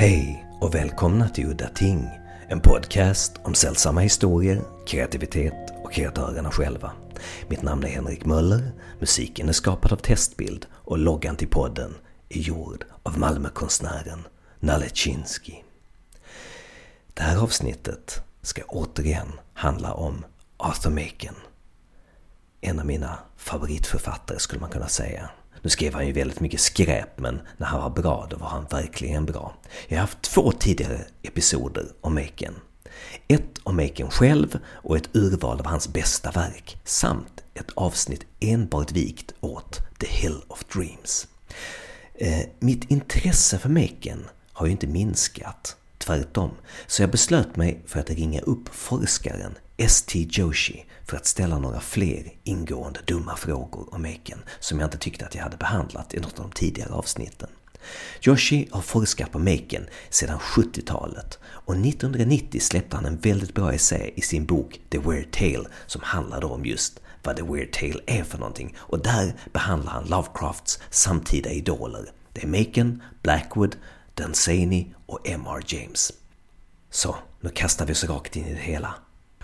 Hej och välkomna till Udda Ting, en podcast om sällsamma historier, kreativitet och kreatörerna själva. Mitt namn är Henrik Möller, musiken är skapad av Testbild och loggan till podden är gjord av Malmökonstnären Nalle Chinsky. Det här avsnittet ska återigen handla om Arthur Machen. En av mina favoritförfattare skulle man kunna säga. Nu skrev han ju väldigt mycket skräp, men när han var bra, då var han verkligen bra. Jag har haft två tidigare episoder om Maken. Ett om Maken själv och ett urval av hans bästa verk, samt ett avsnitt enbart vikt åt The Hill of Dreams. Eh, mitt intresse för Maken har ju inte minskat, tvärtom, så jag beslöt mig för att ringa upp forskaren S.T. Joshi för att ställa några fler ingående dumma frågor om Maken som jag inte tyckte att jag hade behandlat i något av de tidigare avsnitten. Joshi har forskat på Maken sedan 70-talet och 1990 släppte han en väldigt bra essä i sin bok The Weird Tale som handlade om just vad The Weird Tale är för någonting och där behandlar han Lovecrafts samtida idoler. Det är Maken, Blackwood, Dunsany och M.R. James. Så, nu kastar vi oss rakt in i det hela.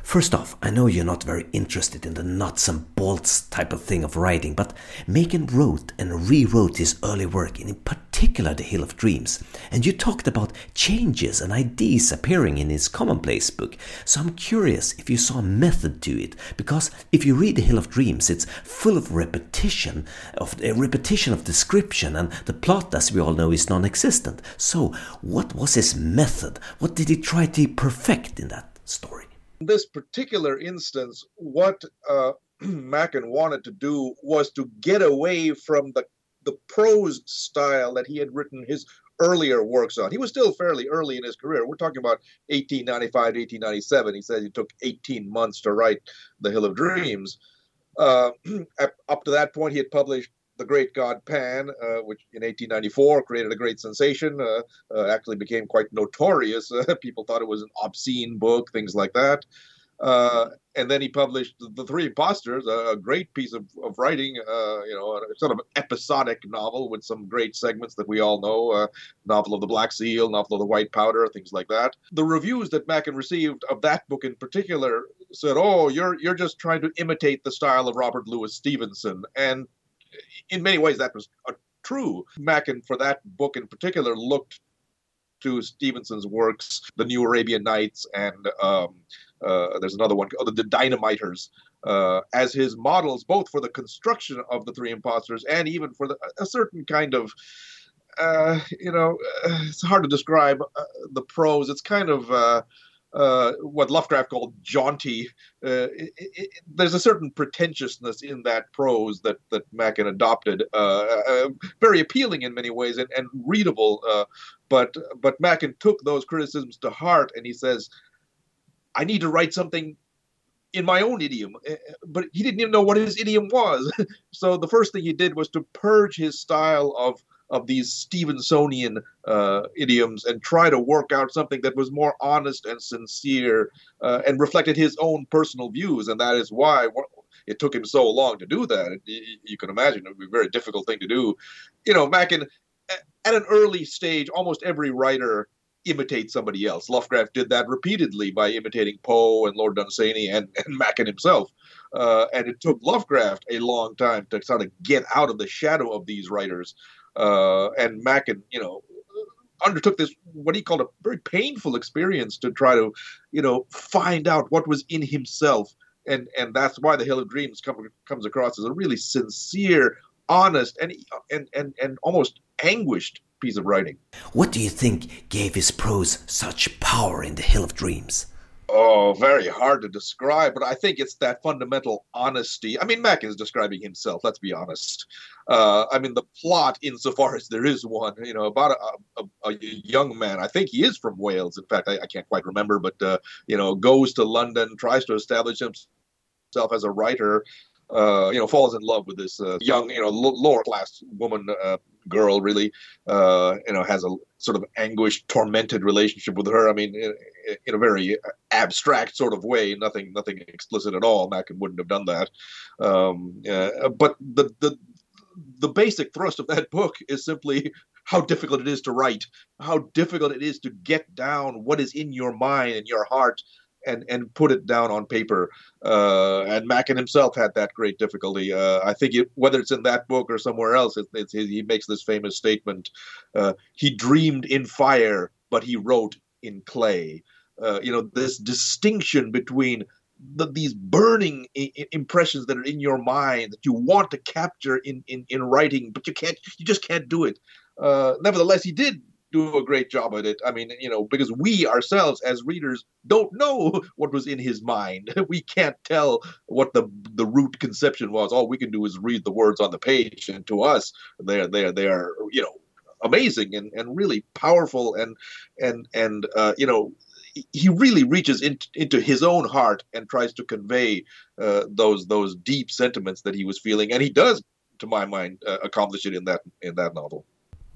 First off, I know you're not very interested in the nuts and bolts type of thing of writing, but Machen wrote and rewrote his early work, in particular The Hill of Dreams, and you talked about changes and ideas appearing in his commonplace book, so I'm curious if you saw a method to it, because if you read The Hill of Dreams, it's full of repetition, of a repetition of description, and the plot, as we all know, is non-existent. So, what was his method? What did he try to perfect in that story? In this particular instance, what uh, Machen wanted to do was to get away from the the prose style that he had written his earlier works on. He was still fairly early in his career. We're talking about 1895 to 1897. He says he took 18 months to write The Hill of Dreams. Uh, up to that point, he had published the great god Pan, uh, which in 1894 created a great sensation, uh, uh, actually became quite notorious. people thought it was an obscene book, things like that. Uh, and then he published The Three Impostors, a, great piece of, of writing, uh, you know, a sort of episodic novel with some great segments that we all know, uh, novel of the Black Seal, novel of the White Powder, things like that. The reviews that Machen received of that book in particular said, "Oh, you're you're just trying to imitate the style of Robert Louis Stevenson," and in many ways, that was uh, true. Machen, for that book in particular, looked to Stevenson's works, The New Arabian Nights, and um, uh, there's another one, oh, The Dynamiters, uh, as his models, both for the construction of the three impostors and even for the, a certain kind of. Uh, you know, uh, it's hard to describe uh, the prose. It's kind of uh, what Lovecraft called jaunty. Uh, it, it, there's a certain pretentiousness in that prose that that Machen adopted, uh, uh very appealing in many ways and, and readable. Uh, but but Machen took those criticisms to heart, and he says, "I need to write something." In my own idiom, but he didn't even know what his idiom was. so the first thing he did was to purge his style of of these Stevensonian uh, idioms and try to work out something that was more honest and sincere uh, and reflected his own personal views. And that is why it took him so long to do that. You can imagine it would be a very difficult thing to do. You know, Machen, at an early stage, almost every writer imitate somebody else. Lovecraft did that repeatedly by imitating Poe and Lord Dunsany and, and Machen himself. Uh, and it took Lovecraft a long time to sort of get out of the shadow of these writers uh, and Machen, you know, undertook this what he called a very painful experience to try to, you know, find out what was in himself, and and that's why the Hill of Dreams come, comes across as a really sincere, honest, and and and and almost anguished piece of writing. What do you think gave his prose such power in the Hill of Dreams? Oh, very hard to describe, but I think it's that fundamental honesty. I mean, Mac is describing himself. Let's be honest. Uh, I mean, the plot, insofar as there is one, you know, about a, a, a young man. I think he is from Wales. In fact, I, I can't quite remember, but uh, you know, goes to London, tries to establish himself as a writer, uh, you know, falls in love with this uh, young, you know, lower class woman, uh, girl, really, uh, you know, has a sort of anguished, tormented relationship with her. I mean, in, in, a very abstract sort of way, nothing, nothing explicit at all. Machen wouldn't have done that. Um, uh, but the, the, the basic thrust of that book is simply how difficult it is to write, how difficult it is to get down what is in your mind and your heart and and put it down on paper. Uh, and Machen himself had that great difficulty. Uh, I think it, whether it's in that book or somewhere else, it, he makes this famous statement: uh, "He dreamed in fire, but he wrote in clay." Uh, you know this distinction between the, these burning I- impressions that are in your mind that you want to capture in, in, in writing, but you can't. You just can't do it. Uh, nevertheless, he did do a great job at it. I mean, you know, because we ourselves as readers don't know what was in his mind. We can't tell what the the root conception was. All we can do is read the words on the page, and to us, they're they are they are you know amazing and, and really powerful and and and uh, you know he really reaches in, into his own heart and tries to convey uh, those those deep sentiments that he was feeling, and he does, to my mind, uh, accomplish it in that in that novel.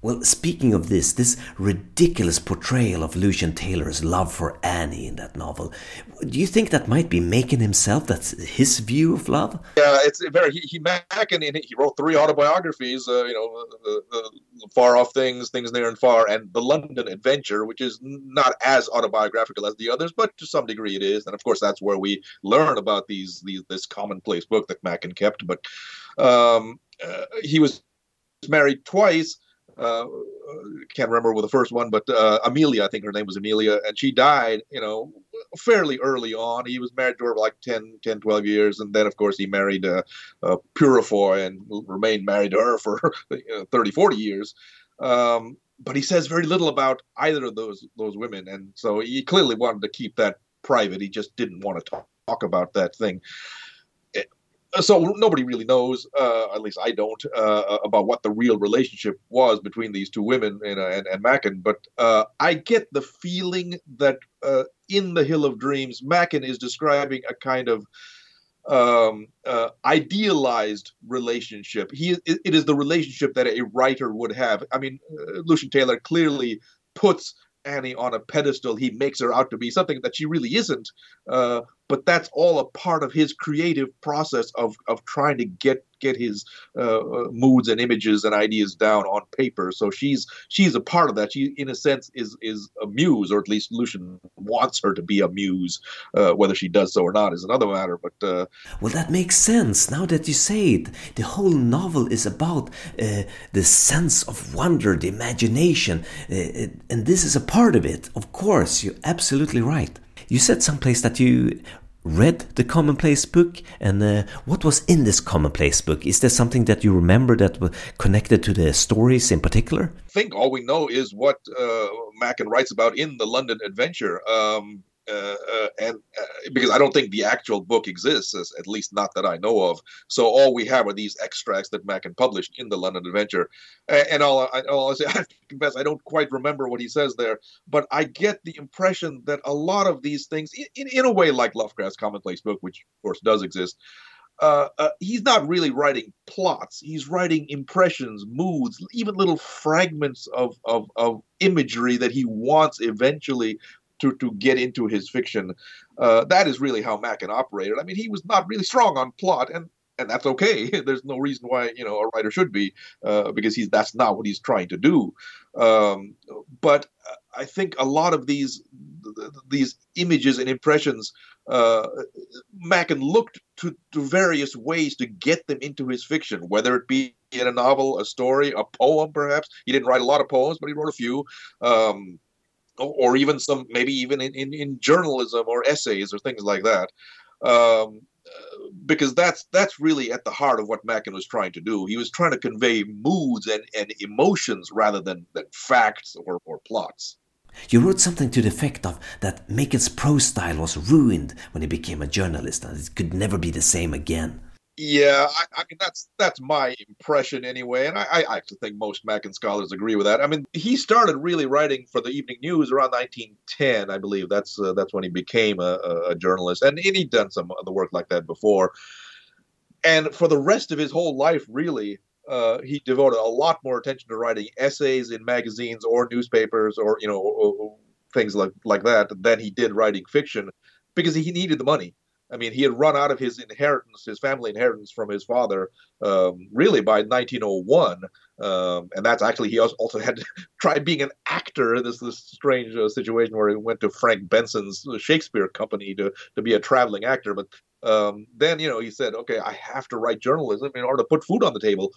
Well, speaking of this, this ridiculous portrayal of Lucian Taylor's love for Annie in that novel, do you think that might be Machen himself? That's his view of love? Yeah, it's very. He, he Machen, he wrote three autobiographies. Uh, you know, the, the, far off things, things near and far, and the London Adventure, which is not as autobiographical as the others, but to some degree it is. And of course, that's where we learn about these, these this commonplace book that Machen kept. But um, uh, he was married twice uh, can't remember with the first one, but uh, Amelia, I think her name was Amelia, and she died, you know, fairly early on. He was married to her like 10, 10 12 years, and then, of course, he married uh, uh, Purefoy and remained married to her for you know, 30, 40 years. Um, but he says very little about either of those those women, and so he clearly wanted to keep that private. He just didn't want to talk, talk about that thing so nobody really knows, uh, at least I don't, uh, about what the real relationship was between these two women and and, and Machen. But uh, I get the feeling that uh, in the Hill of Dreams, Machen is describing a kind of um, uh, idealized relationship. He it is the relationship that a writer would have. I mean, uh, Lucian Taylor clearly puts Annie on a pedestal. He makes her out to be something that she really isn't. Uh, but that's all a part of his creative process of of trying to get get his uh, uh, moods and images and ideas down on paper. So she's she's a part of that. She, in a sense, is is a muse, or at least Lucian wants her to be a muse. Uh, whether she does so or not is another matter. But uh, well, that makes sense now that you say it. The whole novel is about uh, the sense of wonder, the imagination, uh, and this is a part of it. Of course, you're absolutely right. You said someplace that you read the commonplace book? And uh, what was in this commonplace book? Is there something that you remember that was connected to the stories in particular? I think all we know is what uh, machen writes about in the london adventure. Um, uh, uh, and uh, because I don't think the actual book exists, at least not that I know of. So all we have are these extracts that Machen published in the London Adventure. And all, I, all I say, I have to confess, I don't quite remember what he says there, but I get the impression that a lot of these things, in, in a way like Lovecraft's commonplace book, which of course does exist, uh, uh, he's not really writing plots. He's writing impressions, moods, even little fragments of, of, of imagery that he wants eventually to to get into his fiction. Uh, that is really how Machen operated. I mean, he was not really strong on plot, and and that's okay. There's no reason why you know a writer should be, uh, because he's that's not what he's trying to do. Um, but I think a lot of these these images and impressions, uh, Machen looked to, to various ways to get them into his fiction, whether it be in a novel, a story, a poem, perhaps. He didn't write a lot of poems, but he wrote a few. Um, or even some maybe even in, in, in journalism or essays or things like that um, because that's that's really at the heart of what Machen was trying to do. He was trying to convey moods and, and emotions rather than, than facts or, or plots. You wrote something to the effect of that Machen's prose style was ruined when he became a journalist and it could never be the same again. Yeah, I, I, mean that's that's my impression anyway, and I, I actually think most Machen scholars agree with that. I mean, he started really writing for the Evening News around 1910, I believe. That's uh, that's when he became a, a journalist, and, and he'd done some other work like that before. And for the rest of his whole life, really, uh, he devoted a lot more attention to writing essays in magazines or newspapers or you know or, or things like like that than he did writing fiction, because he needed the money I mean, he had run out of his inheritance, his family inheritance from his father, um, really by 1901, um, and that's actually he also had try being an actor this this strange uh, situation where he went to Frank Benson's Shakespeare company to to be a traveling actor. But um, then you know he said, okay, I have to write journalism in order to put food on the table.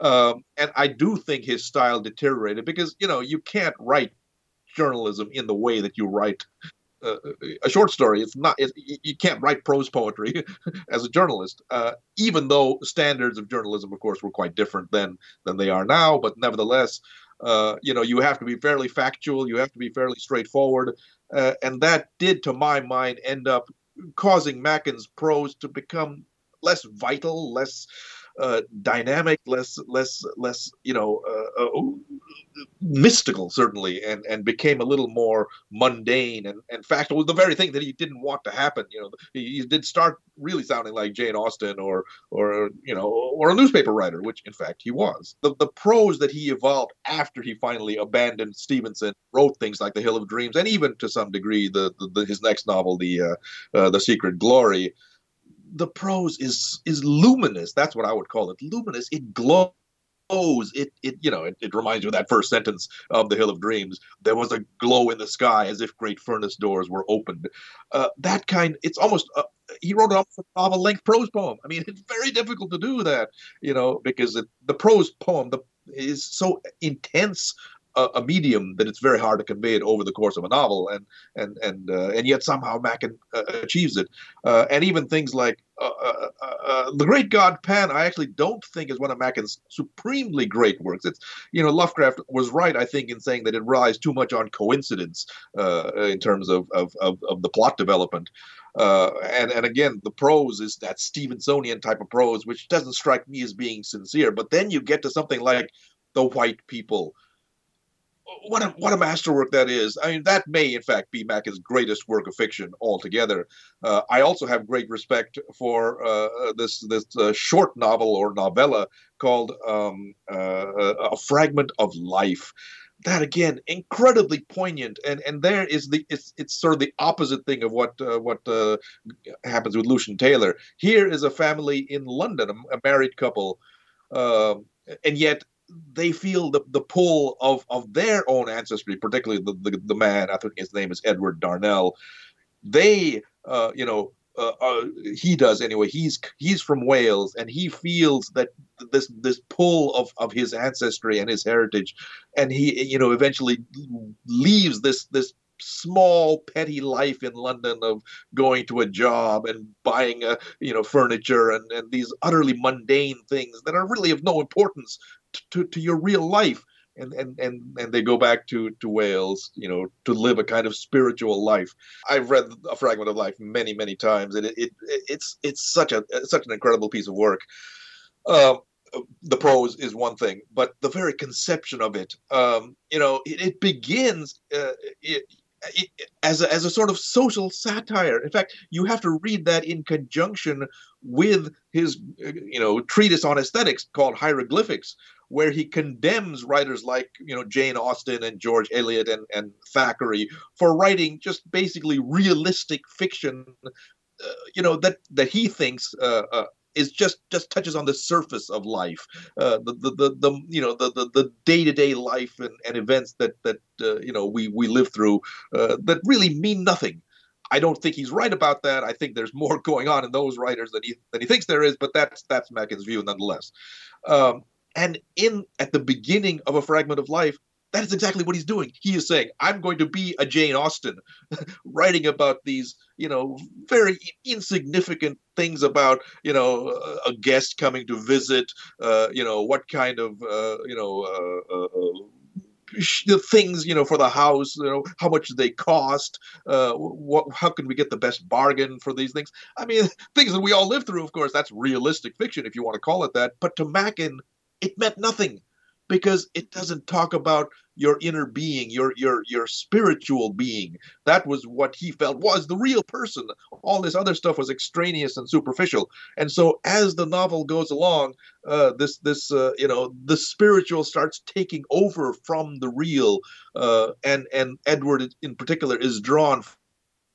Um, and I do think his style deteriorated because you know you can't write journalism in the way that you write uh, a short story. It's not. You can't write prose poetry as a journalist, uh, even though standards of journalism, of course, were quite different then than they are now. But nevertheless, uh, you know, you have to be fairly factual. You have to be fairly straightforward, uh, and that did, to my mind, end up causing Machen's prose to become less vital, less uh, dynamic, less less less you know uh, uh, mystical certainly, and and became a little more mundane. And in fact, was the very thing that he didn't want to happen. You know, he, he, did start really sounding like Jane Austen or or you know or a newspaper writer, which in fact he was. The the prose that he evolved after he finally abandoned Stevenson, wrote things like The Hill of Dreams, and even to some degree the, the, the his next novel, the uh, uh, the Secret Glory the prose is is luminous. That's what I would call it. Luminous. It glows. It it you know it, it reminds you of that first sentence of the Hill of Dreams. There was a glow in the sky as if great furnace doors were opened. Uh, that kind. It's almost. Uh, he wrote almost a novel length prose poem. I mean, it's very difficult to do that, you know, because it, the prose poem the, is so intense a, a, medium that it's very hard to convey it over the course of a novel, and and and uh, and yet somehow Machen uh, achieves it. Uh, and even things like uh, uh, uh, the Great God Pan, I actually don't think is one of Machen's supremely great works. It's you know Lovecraft was right, I think, in saying that it relies too much on coincidence in terms of, of of, of the plot development. and and again, the prose is that Stevensonian type of prose, which doesn't strike me as being sincere. But then you get to something like the White People, what a what a masterwork that is. I mean, that may in fact be Machen's greatest work of fiction altogether. Uh, I also have great respect for uh, this this uh, short novel or novella called um, uh, "A Fragment of Life." That again, incredibly poignant, and and there is the it's it's sort of the opposite thing of what uh, what uh, happens with Lucian Taylor. Here is a family in London, a, a married couple. Um, and yet they feel the, the pull of, of their own ancestry, particularly the, the, the man, I think his name is Edward Darnell. They, uh, you know, uh, uh, he does anyway. He's he's from Wales, and he feels that this this pull of, of his ancestry and his heritage, and he you know eventually leaves this this small petty life in London of going to a job and buying a you know furniture and, and these utterly mundane things that are really of no importance to, to your real life and, and and and they go back to to Wales, you know, to live a kind of spiritual life. I've read a fragment of life many many times, and it, it it's it's such a such an incredible piece of work. Um, the prose is one thing, but the very conception of it, um, you know, it, it begins. Uh, it, as a, as a sort of social satire. In fact, you have to read that in conjunction with his, you know, treatise on aesthetics called Hieroglyphics, where he condemns writers like, you know, Jane Austen and George Eliot and, and Thackeray for writing just basically realistic fiction, uh, you know, that that he thinks uh, uh, is just just touches on the surface of life, uh, the, the, the the you know the the, the day-to-day life and, and events that that uh, you know we we live through uh, that really mean nothing. I don't think he's right about that. I think there's more going on in those writers than he than he thinks there is, but that's that's Machen's view nonetheless. Um, and in at the beginning of a fragment of life, that is exactly what he's doing. He is saying, I'm going to be a Jane Austen, writing about these, you know, very insignificant things about, you know, a guest coming to visit, uh, you know, what kind of, uh, you know, uh, uh, things, you know, for the house, you know, how much they cost, uh, what, how can we get the best bargain for these things? I mean, things that we all live through, of course, that's realistic fiction, if you want to call it that. But to Machen, it meant nothing because it doesn't talk about your inner being, your your your spiritual being. That was what he felt was the real person. All this other stuff was extraneous and superficial. And so, as the novel goes along, uh, this this uh, you know the spiritual starts taking over from the real, uh, and and Edward in particular is drawn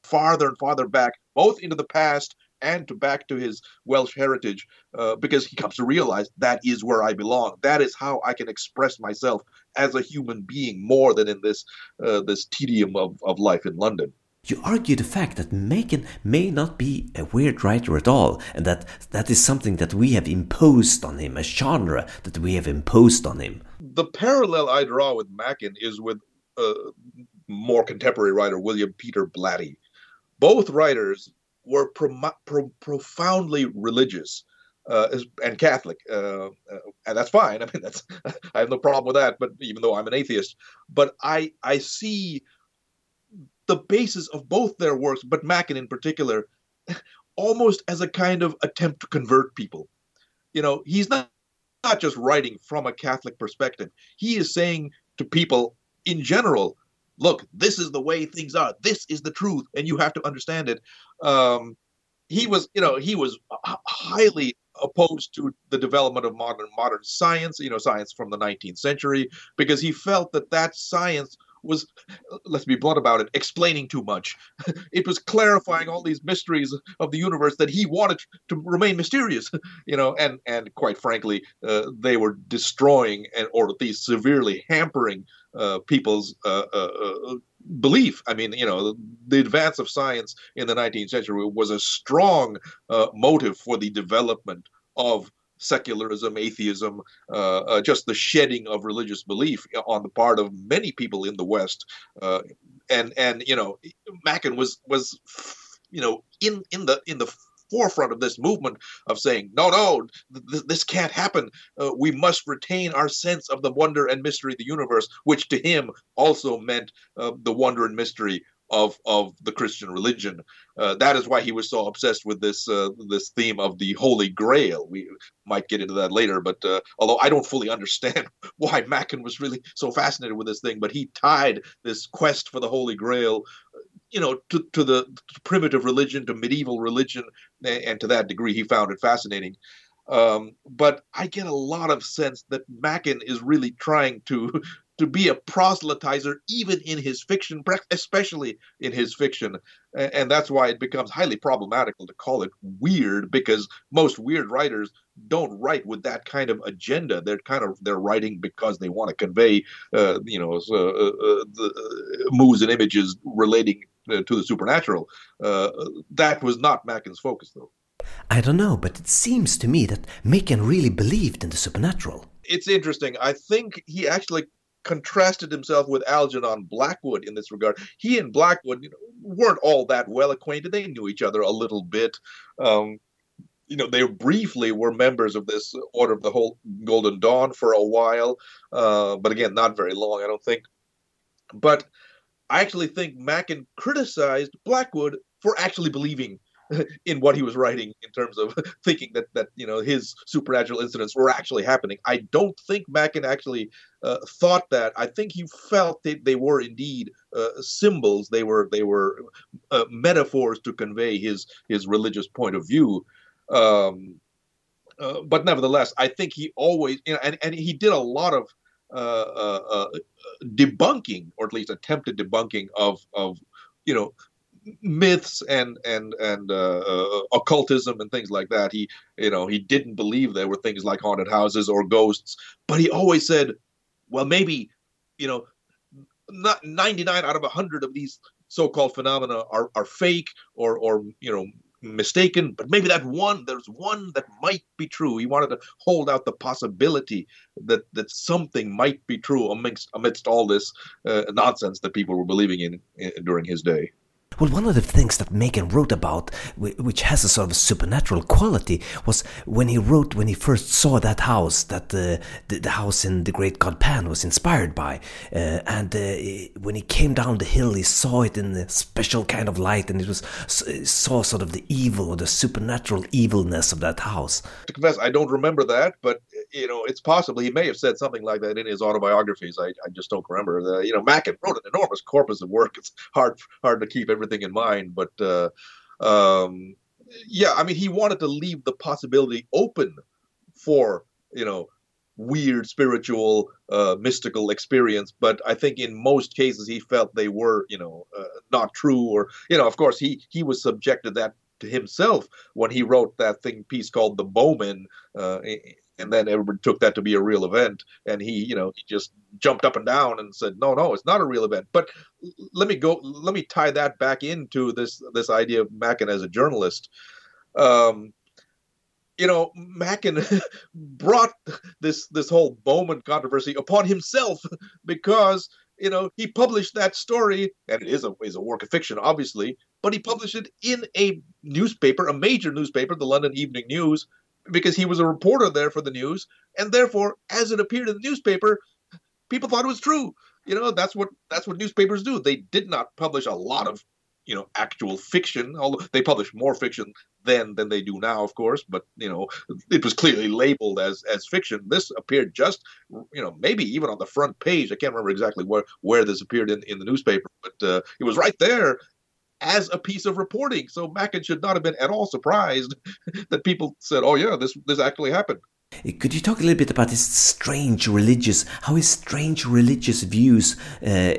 farther and farther back, both into the past and to back to his Welsh heritage uh, because he comes to realize that is where I belong. That is how I can express myself as a human being more than in this uh, this tedium of, of life in London. You argue the fact that Machen may not be a weird writer at all, and that that is something that we have imposed on him, a genre that we have imposed on him. The parallel I draw with Machen is with uh, more contemporary writer William Peter Blatty. Both writers were pro- pro- profoundly religious uh, and Catholic, uh, uh, and that's fine. I mean, that's I have no problem with that. But even though I'm an atheist, but I I see the basis of both their works, but Machen in particular, almost as a kind of attempt to convert people. You know, he's not not just writing from a Catholic perspective. He is saying to people in general, look, this is the way things are. This is the truth, and you have to understand it. Um, he was, you know, he was highly opposed to the development of modern modern science, you know, science from the 19th century, because he felt that that science was, let's be blunt about it, explaining too much. it was clarifying all these mysteries of the universe that he wanted to remain mysterious, you know, and and quite frankly, uh, they were destroying and or at least severely hampering uh, people's uh, uh, uh, belief. I mean, you know, the advance of science in the 19th century was a strong uh, motive for the development of secularism, atheism, uh, just the shedding of religious belief on the part of many people in the West. And and you know, Machen was was you know in in the in the forefront of this movement of saying, no, no, th- this can't happen. Uh, we must retain our sense of the wonder and mystery of the universe, which to him also meant uh, the wonder and mystery of of the Christian religion. Uh, that is why he was so obsessed with this uh, this theme of the Holy Grail. We might get into that later, but uh, although I don't fully understand why Machen was really so fascinated with this thing, but he tied this quest for the Holy Grail, you know, to to the to primitive religion, to medieval religion, and to that degree, he found it fascinating. Um, but I get a lot of sense that Machen is really trying to to be a proselytizer even in his fiction, especially in his fiction. And that's why it becomes highly problematical to call it weird because most weird writers don't write with that kind of agenda. They're kind of they're writing because they want to convey, uh, you know, uh, uh, the moods and images relating uh, to the supernatural. Uh, that was not Machen's focus, though. I don't know, but it seems to me that Machen really believed in the supernatural. It's interesting. I think he actually contrasted himself with Algernon Blackwood in this regard. He and Blackwood you know, weren't all that well acquainted. They knew each other a little bit. Um, you know, they briefly were members of this Order of the whole Golden Dawn for a while, uh, but again, not very long, I don't think. But I actually think Machen criticized Blackwood for actually believing in what he was writing in terms of thinking that that you know his supernatural incidents were actually happening. I don't think Machen actually uh, thought that. I think he felt that they were indeed uh, symbols. They were they were uh, metaphors to convey his his religious point of view. Um, uh, but nevertheless, I think he always you know, and and he did a lot of debunking, or at least attempted debunking of of you know myths and and and uh, uh, occultism and things like that. He you know he didn't believe there were things like haunted houses or ghosts, but he always said, well, maybe you know, not 99 out of 100 of these so-called phenomena are are fake or or you know mistaken, but maybe that one there's one that might be true. He wanted to hold out the possibility that that something might be true amidst amidst all this uh, nonsense that people were believing in, in during his day. Well, one of the things that Machen wrote about, which has a sort of supernatural quality, was when he wrote when he first saw that house that the the, the house in the Great God Pan was inspired by, uh, and uh, when he came down the hill, he saw it in a special kind of light, and it was saw sort of the evil or the supernatural evilness of that house. To confess, I don't remember that, but you know, it's possible he may have said something like that in his autobiographies. I, I just don't remember. The, you know, Machen wrote an enormous corpus of work. It's hard hard to keep everything in mind, but uh, um, yeah, I mean, he wanted to leave the possibility open for you know weird spiritual uh, mystical experience but i think in most cases he felt they were you know uh, not true or you know of course he he was subjected that to himself when he wrote that thing piece called The Bowmen Uh, and then everybody took that to be a real event. And he you know he just jumped up and down and said no no it's not a real event. But let me go let me tie that back into this this idea of Machen as a journalist. Um, you know Machen brought this this whole Bowmen controversy upon himself because you know he published that story and it is a is a work of fiction obviously but he published it in a newspaper a major newspaper the London Evening News because he was a reporter there for the news, and therefore, as it appeared in the newspaper, people thought it was true. You know, that's what that's what newspapers do. They did not publish a lot of, you know, actual fiction, although they published more fiction then than they do now, of course. But you know, it was clearly labeled as as fiction. This appeared just, you know, maybe even on the front page. I can't remember exactly where where this appeared in in the newspaper, but uh, it was right there as a piece of reporting. So Machen should not have been at all surprised that people said, "Oh yeah, this this actually happened." Could you talk a little bit about his strange religious, how his strange religious views uh,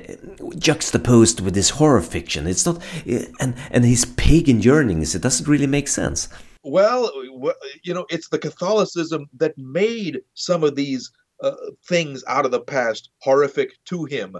juxtaposed with his horror fiction? It's not, uh, and and his pagan yearnings. It doesn't really make sense. Well, you know, it's the Catholicism that made some of these uh, things out of the past horrific to him.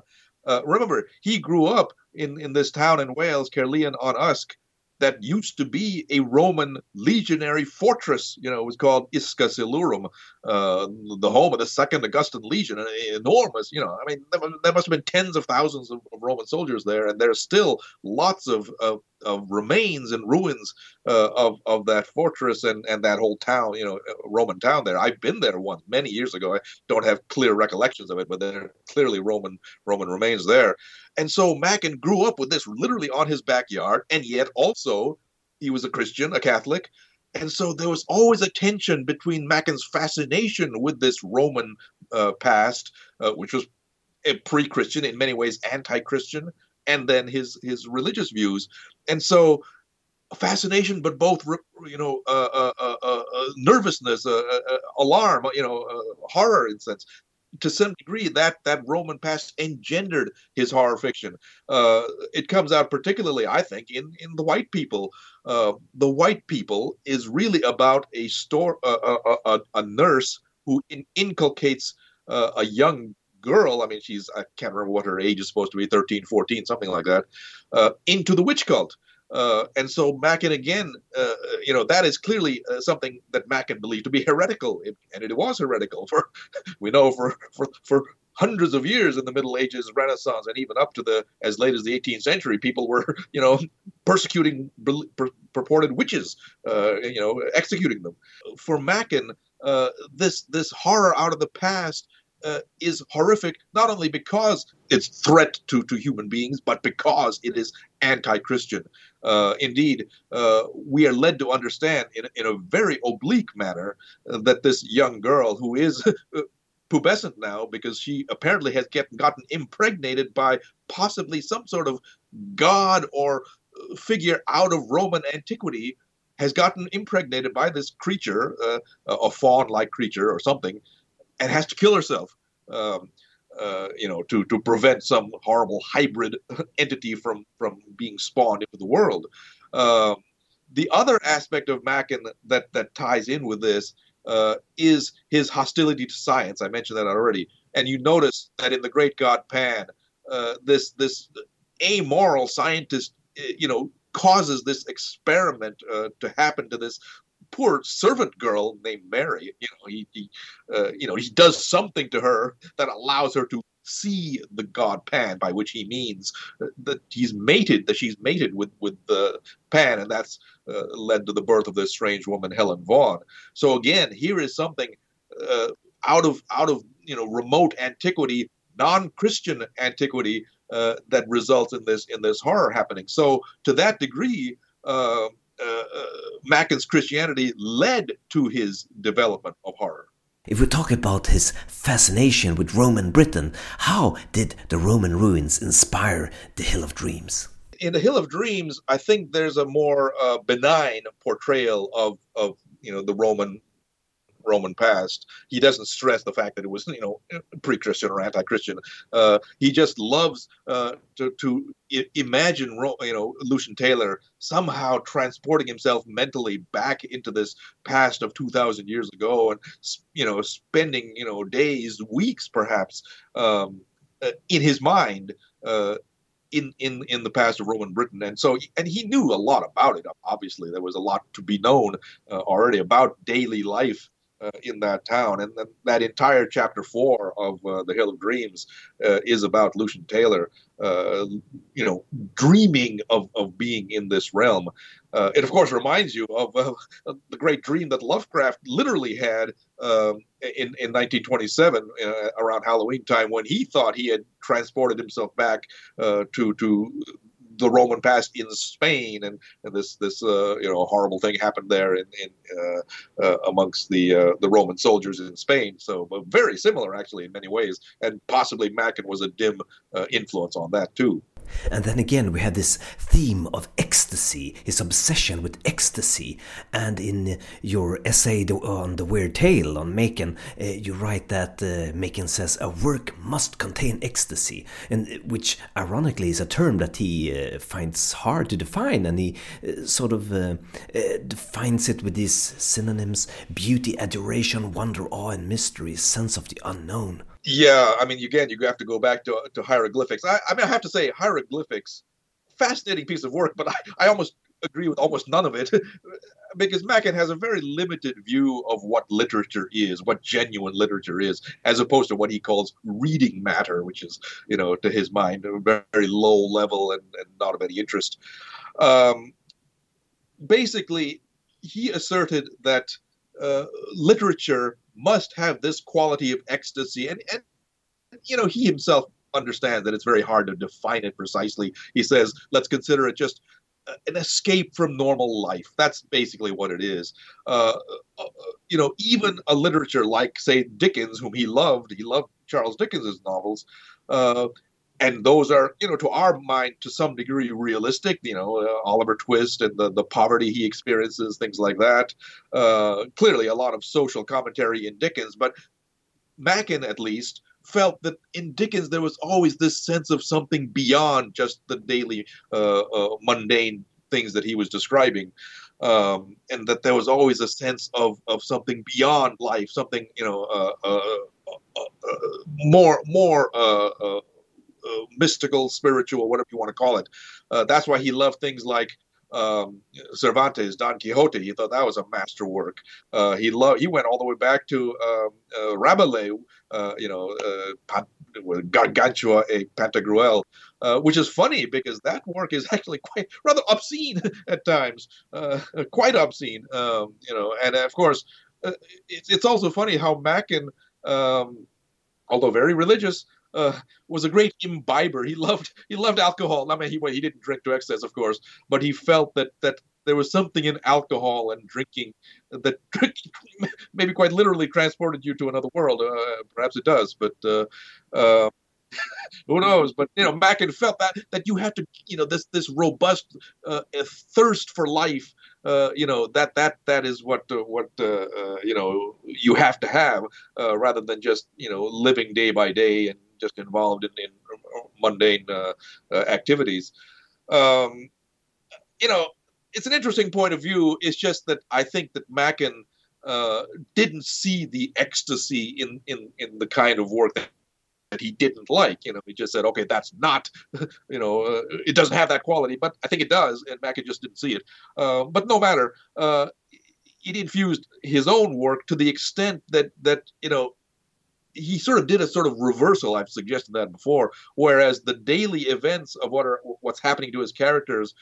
Uh, remember, he grew up in, in this town in Wales, Caerleon on Usk, that used to be a Roman legionary fortress. You know, it was called Isca Silurum, uh, the home of the Second Augustan Legion. An enormous. You know, I mean, there, must have been tens of thousands of, of, Roman soldiers there, and there's still lots of, of, of remains and ruins uh, of of that fortress and and that whole town. You know, uh, Roman town there. I've been there once many years ago. I don't have clear recollections of it, but there are clearly Roman Roman remains there. And so Machen grew up with this literally on his backyard, and yet also he was a Christian, a Catholic. And so there was always a tension between Machen's fascination with this Roman uh, past, uh, which was pre-Christian in many ways, anti-Christian, and then his his religious views. And so fascination, but both you know uh, uh, uh, uh nervousness, alarm, you know horror in sense to some degree that that Roman past engendered his horror fiction. Uh, it comes out particularly, I think, in in the white people. Uh, the white people is really about a store a, a, a nurse who in, inculcates uh, a young girl i mean she's i can't remember what her age is supposed to be 13 14 something like that uh, into the witch cult uh, and so Machen again, uh, you know, that is clearly uh, something that Machen believed to be heretical, it, and it was heretical for we know for, for for hundreds of years in the Middle Ages, Renaissance, and even up to the as late as the 18th century, people were you know persecuting pur- purported witches, uh, you know, executing them. For Machen, uh, this this horror out of the past uh, is horrific not only because it's threat to, to human beings, but because it is anti-Christian. Uh, indeed, uh, we are led to understand in, in a very oblique manner uh, that this young girl who is pubescent now because she apparently has get, gotten impregnated by possibly some sort of god or uh, figure out of Roman antiquity has gotten impregnated by this creature, uh, a faun-like creature or something, and has to kill herself. Um, uh, you know, to to prevent some horrible hybrid entity from from being spawned into the world. Uh, the other aspect of Machen that that ties in with this uh, is his hostility to science. I mentioned that already, and you notice that in the Great God Pan, uh, this this amoral scientist, uh, you know, causes this experiment uh, to happen to this poor servant girl named Mary. You know, he, he uh, you know, he does something to her that allows her to see the god Pan, by which he means that he's mated, that she's mated with with the Pan, and that's uh, led to the birth of this strange woman, Helen Vaughan. So again, here is something uh, out of out of you know remote antiquity, non-Christian antiquity. Uh, that results in this in this horror happening. So to that degree, uh, uh, uh, Christianity led to his development of horror. If we talk about his fascination with Roman Britain, how did the Roman ruins inspire the Hill of Dreams? In the Hill of Dreams, I think there's a more uh, benign portrayal of, of you know the Roman Roman past. He doesn't stress the fact that it was, you know, pre-Christian or anti-Christian. Uh, he just loves uh, to, to I- imagine, you know, Lucian Taylor somehow transporting himself mentally back into this past of 2,000 years ago, and you know, spending you know days, weeks, perhaps, um, uh, in his mind. Uh, in in in the past of Roman Britain, and so and he knew a lot about it. Obviously, there was a lot to be known uh, already about daily life uh, in that town, and that, that entire chapter four of uh, the Hill of Dreams uh, is about Lucian Taylor, uh, you know, dreaming of of being in this realm. Uh, it of course reminds you of the great dream that Lovecraft literally had um, in in 1927 around Halloween time when he thought he had transported himself back to to the Roman past in Spain, and, and this this uh, you know horrible thing happened there in, in uh, uh, amongst the uh, the Roman soldiers in Spain. So very similar actually in many ways, and possibly Machen was a dim uh, influence on that too. And then again, we have this theme of ecstasy, his obsession with ecstasy. And in your essay on the weird tale on Machen, uh, you write that uh, Machen says a work must contain ecstasy, and uh, which ironically is a term that he uh, finds hard to define, and he sort of defines it with these synonyms: beauty, adoration, wonder, awe, and mystery, sense of the unknown. Yeah, I mean, again, you have to go back to, to hieroglyphics. I, I mean, I have to say, hieroglyphics, fascinating piece of work, but I, I almost agree with almost none of it because Machen has a very limited view of what literature is, what genuine literature is, as opposed to what he calls reading matter, which is, you know, to his mind, a very low level and, and not of any interest. Um, basically, he asserted that uh, literature must have this quality of ecstasy. And, and you know, he himself understands that it's very hard to define it precisely. He says, let's consider it just an escape from normal life. That's basically what it is. Uh, uh, you know, even a literature like, say, Dickens, whom he loved, he loved Charles Dickens's novels. Uh, and those are, you know, to our mind, to some degree, realistic. You know, uh, Oliver Twist and the, the poverty he experiences, things like that. Uh, clearly, a lot of social commentary in Dickens, but Machen at least, felt that in Dickens there was always this sense of something beyond just the daily uh, uh, mundane things that he was describing. Um, and that there was always a sense of, of something beyond life, something you know uh, uh, more more uh, mystical, spiritual, whatever you want to call it. Uh, that's why he loved things like um, Cervantes, Don Quixote. He thought that was a masterwork. Uh, he loved. He went all the way back to um, uh, Rabelais. Uh, you know, uh, Gargantua e Pantagruel, uh, which is funny because that work is actually quite rather obscene at times, uh, quite obscene. Um, you know, and of course, it's it's also funny how Machen, um, although very religious, uh, was a great imbiber. He loved he loved alcohol. I mean, he he didn't drink to excess, of course, but he felt that that there was something in alcohol and drinking that maybe quite literally transported you to another world. Uh, perhaps it does, but uh, uh, who knows? But you know, Machen felt that that you have to, you know, this this robust uh, thirst for life. Uh, you know that that that is what uh, what you know you have to have rather than just you know living day by day and just involved in, in mundane uh, uh, activities. Um, you know, it's an interesting point of view. It's just that I think that Machen uh, didn't see the ecstasy in, in, in the kind of work that that he didn't like. You know, he just said, okay, that's not, you know, uh, it doesn't have that quality, but I think it does, and Machen just didn't see it. Uh, but no matter, uh, it infused his own work to the extent that that you know he sort of did a sort of reversal. I've suggested that before. Whereas the daily events of what are what's happening to his characters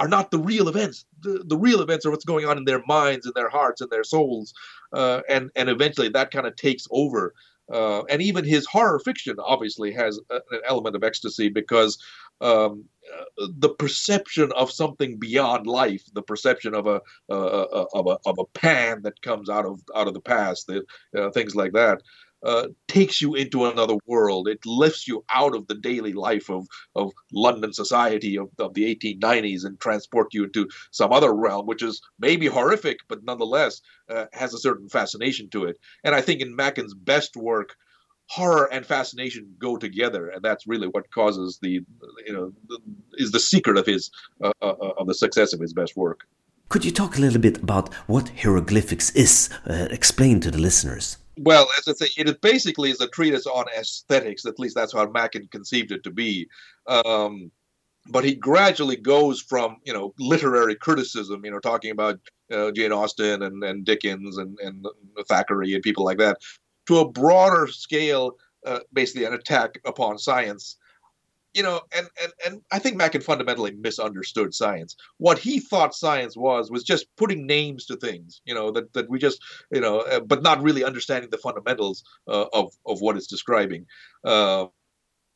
are not the real events. The, the real events are what's going on in their minds, in their hearts, in their souls, uh, and and eventually that kind of takes over. Uh, and even his horror fiction obviously has a, an element of ecstasy because um, uh, the perception of something beyond life, the perception of a, uh, of a of a pan that comes out of out of the past, the, uh, things like that. Uh, takes you into another world. It lifts you out of the daily life of, of London society of, of the 1890s and transport you into some other realm, which is maybe horrific, but nonetheless uh, has a certain fascination to it. And I think in Machen's best work, horror and fascination go together, and that's really what causes the, you know, the, is the secret of his uh, uh, uh, of the success of his best work. Could you talk a little bit about what hieroglyphics is? Uh, explain to the listeners. Well, as I say, it basically is a treatise on aesthetics. At least that's how Machen conceived it to be. Um, but he gradually goes from you know literary criticism, you know, talking about uh, Jane Austen and, and Dickens and, and Thackeray and people like that, to a broader scale, uh, basically an attack upon science you know, and, and, and I think Machen fundamentally misunderstood science. What he thought science was was just putting names to things, you know, that, that we just, you know, uh, but not really understanding the fundamentals uh, of of what it's describing. Uh,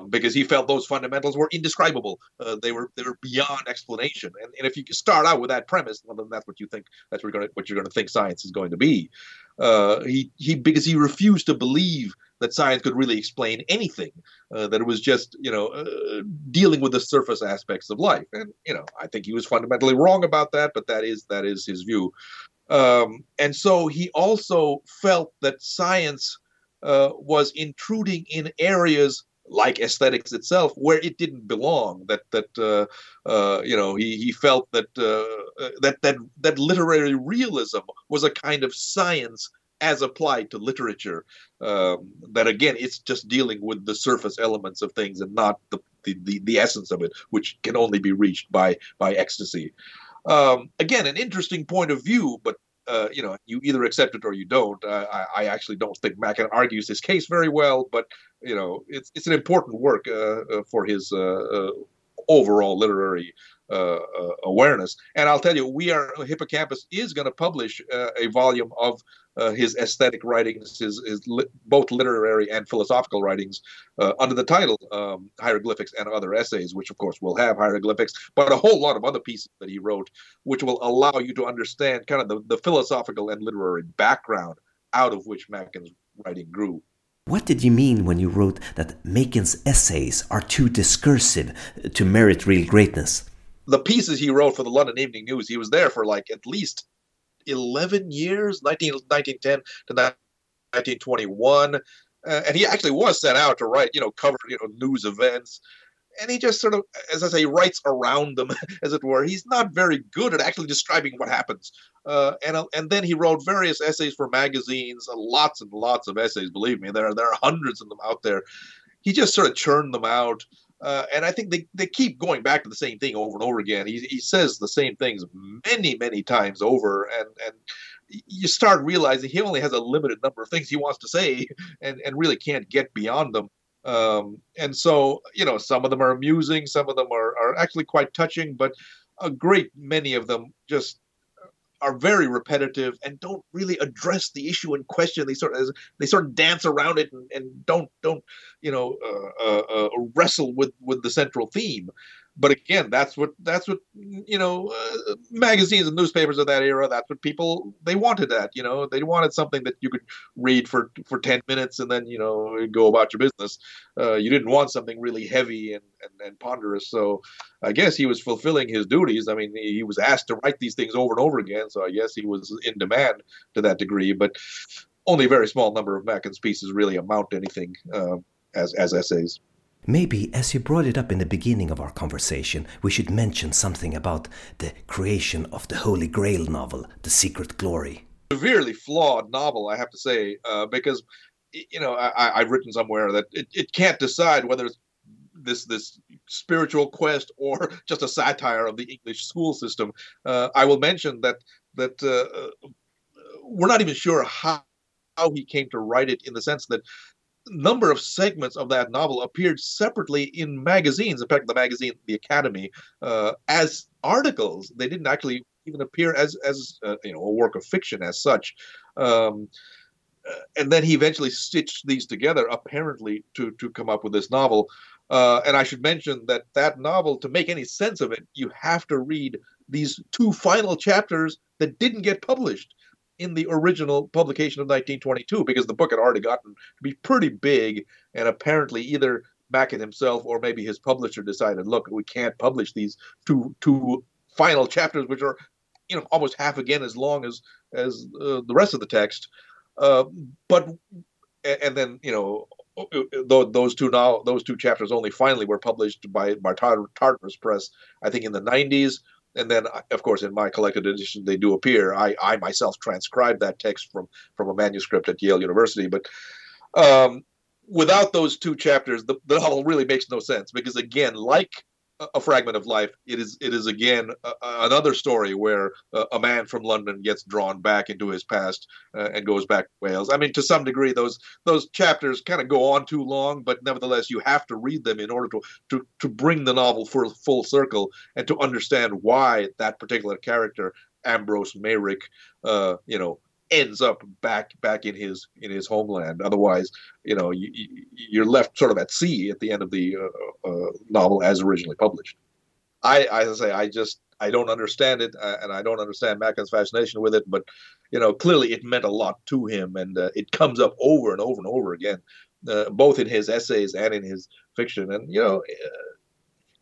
because he felt those fundamentals were indescribable. Uh, they were they were beyond explanation. And, and if you start out with that premise, well, then that's what you think. That's what you're going to, think science is going to be. Uh, he he because he refused to believe that science could really explain anything. Uh, that it was just you know uh, dealing with the surface aspects of life. And you know I think he was fundamentally wrong about that, but that is that is his view. Um, and so he also felt that science uh, was intruding in areas like aesthetics itself, where it didn't belong. That that uh, uh, you know he he felt that uh, that that that literary realism was a kind of science as applied to literature. Um, that again, it's just dealing with the surface elements of things and not the the, the, the essence of it, which can only be reached by by ecstasy. Um, again, an interesting point of view, but uh, you know, you either accept it or you don't. Uh, I, I, actually don't think Machen argues his case very well, but you know, it's it's an important work uh, uh for his uh, overall literary awareness. And I'll tell you, we are Hippocampus is going to publish a volume of uh, his aesthetic writings, his, his li- both literary and philosophical writings, uh, under the title um, Hieroglyphics and Other Essays, which of course will have hieroglyphics, but a whole lot of other pieces that he wrote, which will allow you to understand kind of the, the philosophical and literary background out of which Machen's writing grew. What did you mean when you wrote that Machen's essays are too discursive to merit real greatness? The pieces he wrote for the London Evening News, he was there for like at least 11 years, 19, 1910 to 1921. Uh, and he actually was sent out to write, you know, cover, you know, news events. And he just sort of, as I say, writes around them, as it were. He's not very good at actually describing what happens. Uh, and and then he wrote various essays for magazines, uh, lots and lots of essays. Believe me, there are, there are hundreds of them out there. He just sort of churned them out. Uh, and I think they, they keep going back to the same thing over and over again. He, he says the same things many, many times over. And, and you start realizing he only has a limited number of things he wants to say and, and really can't get beyond them. Um, and so, you know, some of them are amusing, some of them are, are actually quite touching, but a great many of them just are very repetitive and don't really address the issue in question. They sort of they sort of dance around it and, and don't don't you know uh, uh, uh, wrestle with with the central theme but again that's what that's what you know uh, magazines and newspapers of that era that's what people they wanted that you know they wanted something that you could read for for 10 minutes and then you know go about your business. Uh, you didn't want something really heavy and, and, and ponderous. So i guess he was fulfilling his duties. I mean he was asked to write these things over and over again. So i guess he was in demand to that degree. But only a very small number of Machen's pieces really amount to anything uh, as as essays Maybe, as you brought it up in the beginning of our conversation, we should mention something about the creation of the Holy Grail novel, The Secret Glory. Severely flawed novel, I have to say, uh, because you know I, have written somewhere that it, it can't decide whether it's this this spiritual quest or just a satire of the English school system. Uh, I will mention that that uh, we're not even sure how how he came to write it in the sense that number of segments of that novel appeared separately in magazines. In fact, the magazine, The Academy, uh, as articles. They didn't actually even appear as as uh, you know a work of fiction as such. Um, uh, and then he eventually stitched these together, apparently to to come up with this novel. Uh, and I should mention that that novel, to make any sense of it, you have to read these two final chapters that didn't get published in the original publication of 1922 because the book had already gotten to be pretty big, and apparently either Machen himself or maybe his publisher decided, look, we can't publish these two two final chapters, which are you know almost half again as long as as uh, the rest of the text. Uh, but and then you know those two now those two chapters only finally were published by by Tartarus Press, I think in the 90s. And then, of course, in my collected edition, they do appear. I, I myself transcribed that text from from a manuscript at Yale University. But um, without those two chapters, the, the novel really makes no sense because, again, like a fragment of life. It is it is again uh, another story where uh, a man from London gets drawn back into his past uh, and goes back to Wales. I mean, to some degree, those those chapters kind of go on too long, but nevertheless, you have to read them in order to to to bring the novel for full circle and to understand why that particular character, Ambrose Meyrick, uh, you know, ends up back back in his in his homeland. Otherwise, you know, you, you're left sort of at sea at the end of the uh, uh, novel as originally published. I, I say, I just I don't understand it, uh, and I don't understand Machen's fascination with it. But you know, clearly it meant a lot to him, and uh, it comes up over and over and over again, uh, both in his essays and in his fiction. And you know, uh,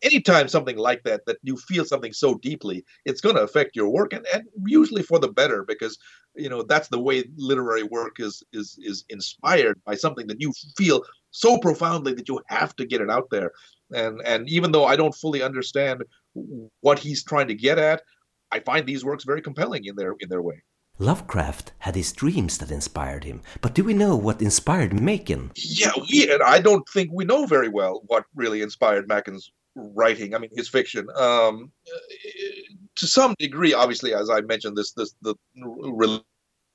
anytime something like that that you feel something so deeply it's going to affect your work and, and usually for the better because you know that's the way literary work is is is inspired by something that you feel so profoundly that you have to get it out there and and even though i don't fully understand what he's trying to get at i find these works very compelling in their in their way Lovecraft had his dreams that inspired him, but do we know what inspired Machen? Yeah, we, and I don't think we know very well what really inspired Machen's writing. I mean, his fiction. Um, to some degree, obviously, as I mentioned, this this the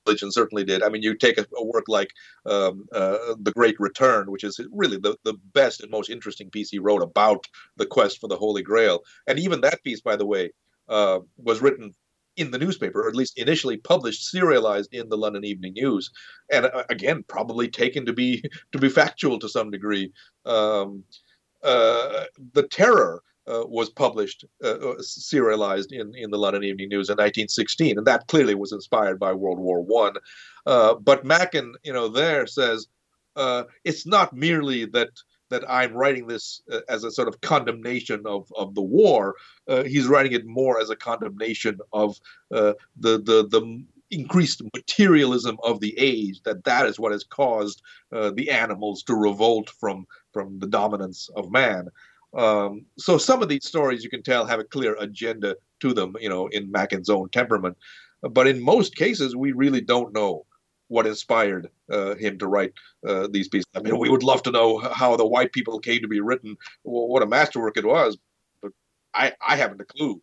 religion certainly did. I mean, you take a, a work like um, uh, The Great Return, which is really the, the best and most interesting piece he wrote about the quest for the Holy Grail. And even that piece, by the way, uh, was written in the newspaper, or at least initially published, serialized in the London Evening News, and uh, again, probably taken to be to be factual to some degree. Um, uh, the Terror uh, was published, uh, uh, serialized in, in the London Evening News in 1916, and that clearly was inspired by World War One. Uh, but Machen, you know, there says uh, it's not merely that that I'm writing this as a sort of condemnation of, of the war. he's writing it more as a condemnation of the the the increased materialism of the age that that is what has caused uh, the animals to revolt from from the dominance of man. Um, so some of these stories you can tell have a clear agenda to them you know in Machen's own temperament. But in most cases we really don't know what inspired uh, him to write uh, these pieces. I mean we would love to know how the white people came to be written. What a masterwork it was. But i i haven't a clue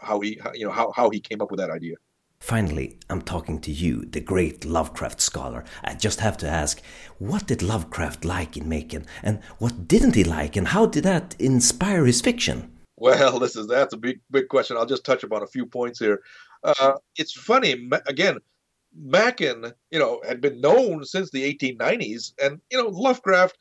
how he you know how, how he came up with that idea Finally, I'm talking to you, the great Lovecraft scholar. I just have to ask, what did Lovecraft like in Machen, and what didn't he like, and how did that inspire his fiction? Well, this is that's a big big question. I'll just touch upon a few points here. Uh, it's funny again. Machen, you know, had been known since the 1890s, and you know, Lovecraft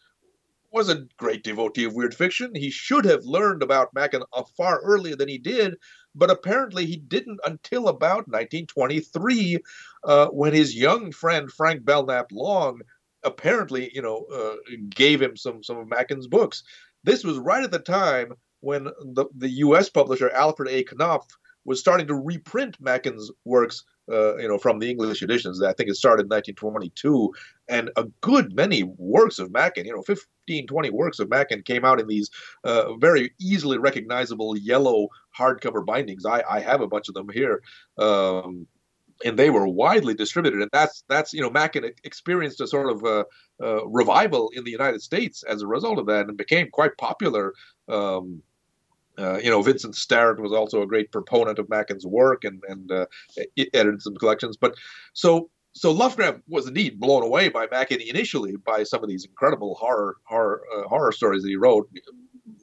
was a great devotee of weird fiction. He should have learned about Machen far earlier than he did, but apparently he didn't until about 1923, uh, when his young friend Frank Belknap Long apparently, you know, uh, gave him some some of Machen's books. This was right at the time when the, the U.S. publisher Alfred A. Knopf was starting to reprint Machen's works uh, you know, from the English editions. I think it started in 1922, and a good many works of Machen, you know, 15, 20 works of Machen came out in these uh, very easily recognizable yellow hardcover bindings. I, I have a bunch of them here. Um, and they were widely distributed, and that's that's you know Machen experienced a sort of uh, uh, revival in the United States as a result of that, and became quite popular. Um, uh, you know, Vincent Starrett was also a great proponent of Machen's work and and uh, edited some collections. But so so Lovecraft was indeed blown away by Machen initially by some of these incredible horror horror horror stories that he wrote.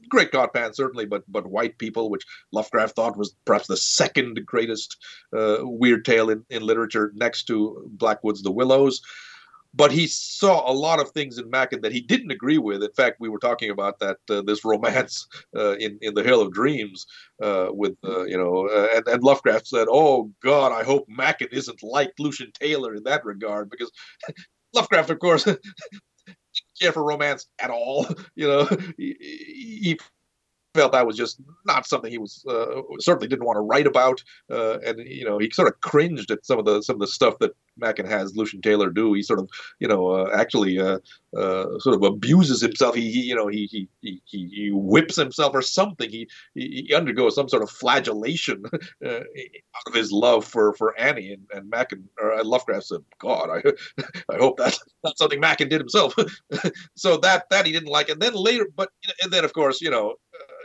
Great God Pan certainly, but but White People, which Lovecraft thought was perhaps the second greatest uh, weird tale in, in literature next to Blackwood's The Willows. but he saw a lot of things in Machen that he didn't agree with. In fact, we were talking about that uh, this romance uh, in in the Hill of Dreams uh, with uh, you know, uh, and, and Lovecraft said, "Oh God, I hope Machen isn't like Lucian Taylor in that regard," because Lovecraft, of course. care for romance at all, you know. He, he felt that was just not something he was uh, certainly didn't want to write about, uh, and you know he sort of cringed at some of the some of the stuff that Machen has Lucian Taylor do. He sort of you know uh, actually uh, uh, sort of abuses himself. He, he you know he, he he he whips himself or something. He he, undergoes some sort of flagellation uh, out of his love for for Annie and and Machen or Lovecraft said, God, I I hope that's not something Machen did himself. so that that he didn't like, and then later, but and then of course you know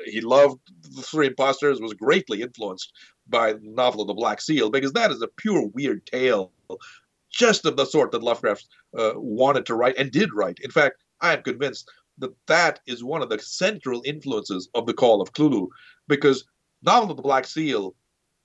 he loved the Three Impostors, was greatly influenced by the novel of the Black Seal because that is a pure weird tale, just of the sort that Lovecraft uh, wanted to write and did write. In fact, I am convinced that that is one of the central influences of the Call of Cthulhu because novel of the Black Seal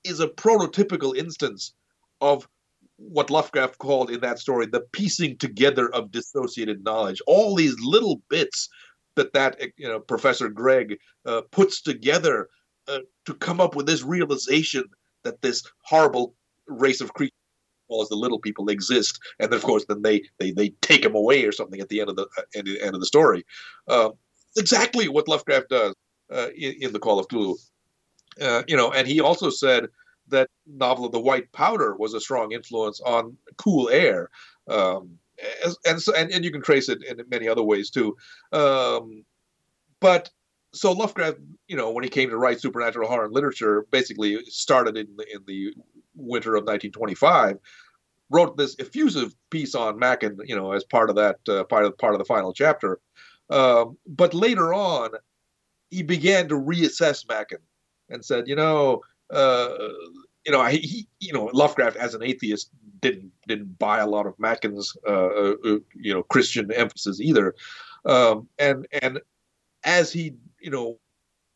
is a prototypical instance of what Lovecraft called in that story the piecing together of dissociated knowledge. All these little bits that that you know Professor Gregg uh, puts together uh, to come up with this realization that this horrible race of creatures as the little people exist, and then of course then they they they take them away or something at the end of the uh, end, end of the story. Uh, exactly what Lovecraft does uh, in, in, the Call of Cthulhu. Uh, you know, and he also said that novel of the White Powder was a strong influence on Cool Air. Um, and so and, and you can trace it in many other ways too. Um, but so Lovecraft, you know, when he came to write supernatural horror and literature, basically started in the, in the winter of 1925. Wrote this effusive piece on Machen, you know, as part of that uh, part of part of the final chapter. Um, but later on, he began to reassess Machen and said, you know, uh, you know, he, you know, Lovecraft as an atheist didn't didn't buy a lot of Machen's, uh, uh, you know, Christian emphasis either. Um, and and as he, you know,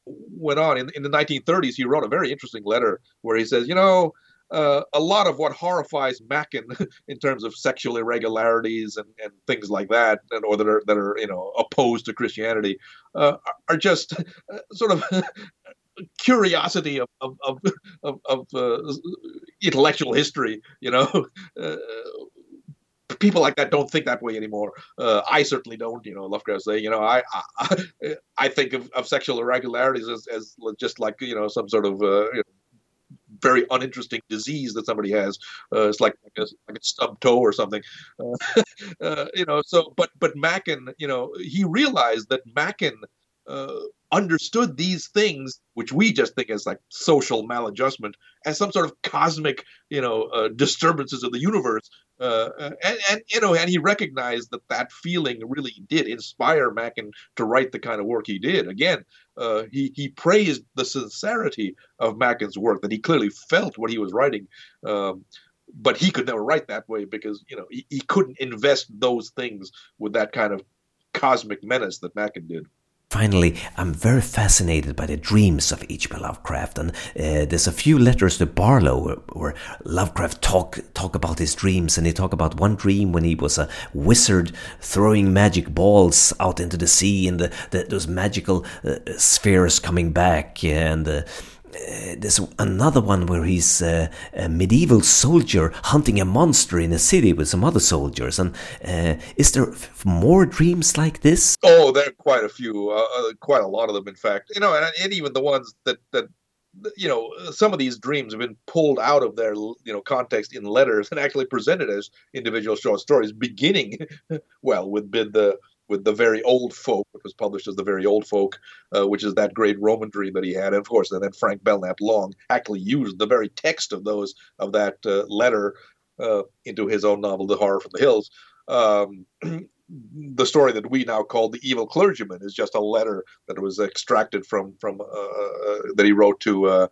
went on in, in the 1930s, he wrote a very interesting letter where he says, you know, uh, a lot of what horrifies Machen in terms of sexual irregularities and, and things like that, and, or that are that are you know opposed to Christianity, uh, are just uh, sort of curiosity of of of, of, of uh, intellectual history. You know, uh, people like that don't think that way anymore. Uh, I certainly don't. You know, Lovecraft say, you know, I I, I think of, of sexual irregularities as, as just like you know some sort of uh, you know, very uninteresting disease that somebody has. Uh, it's like like a, like a stub toe or something. Uh, uh, you know, so but but Machen, you know, he realized that Machen. uh, understood these things, which we just think as like social maladjustment, as some sort of cosmic, you know, uh, disturbances of the universe. Uh, and, and, you know, and he recognized that that feeling really did inspire Machen to write the kind of work he did. Again, uh, he he praised the sincerity of Machen's work, that he clearly felt what he was writing. Um, but he could never write that way because you know he, he couldn't invest those things with that kind of cosmic menace that Machen did. Finally, I'm very fascinated by the dreams of H.P. Lovecraft, and uh, there's a few letters to Barlow where, where, Lovecraft talk talk about his dreams, and he talk about one dream when he was a wizard throwing magic balls out into the sea, and the, the, those magical uh, spheres coming back, and uh, uh, there's another one where he's uh, a medieval soldier hunting a monster in a city with some other soldiers. And uh, is there more dreams like this? Oh, there are quite a few, uh, uh, quite a lot of them, in fact. You know, and, and, even the ones that that you know, some of these dreams have been pulled out of their you know context in letters and actually presented as individual short stories, beginning well with bid the with the very old folk, which was published as the very old folk, uh, which is that great Roman dream that he had. And of course, and then Frank Belknap Long actually used the very text of those of that uh, letter uh, into his own novel, The Horror from the Hills. Um, the story that we now call the evil clergyman is just a letter that was extracted from from uh, uh, that he wrote to uh,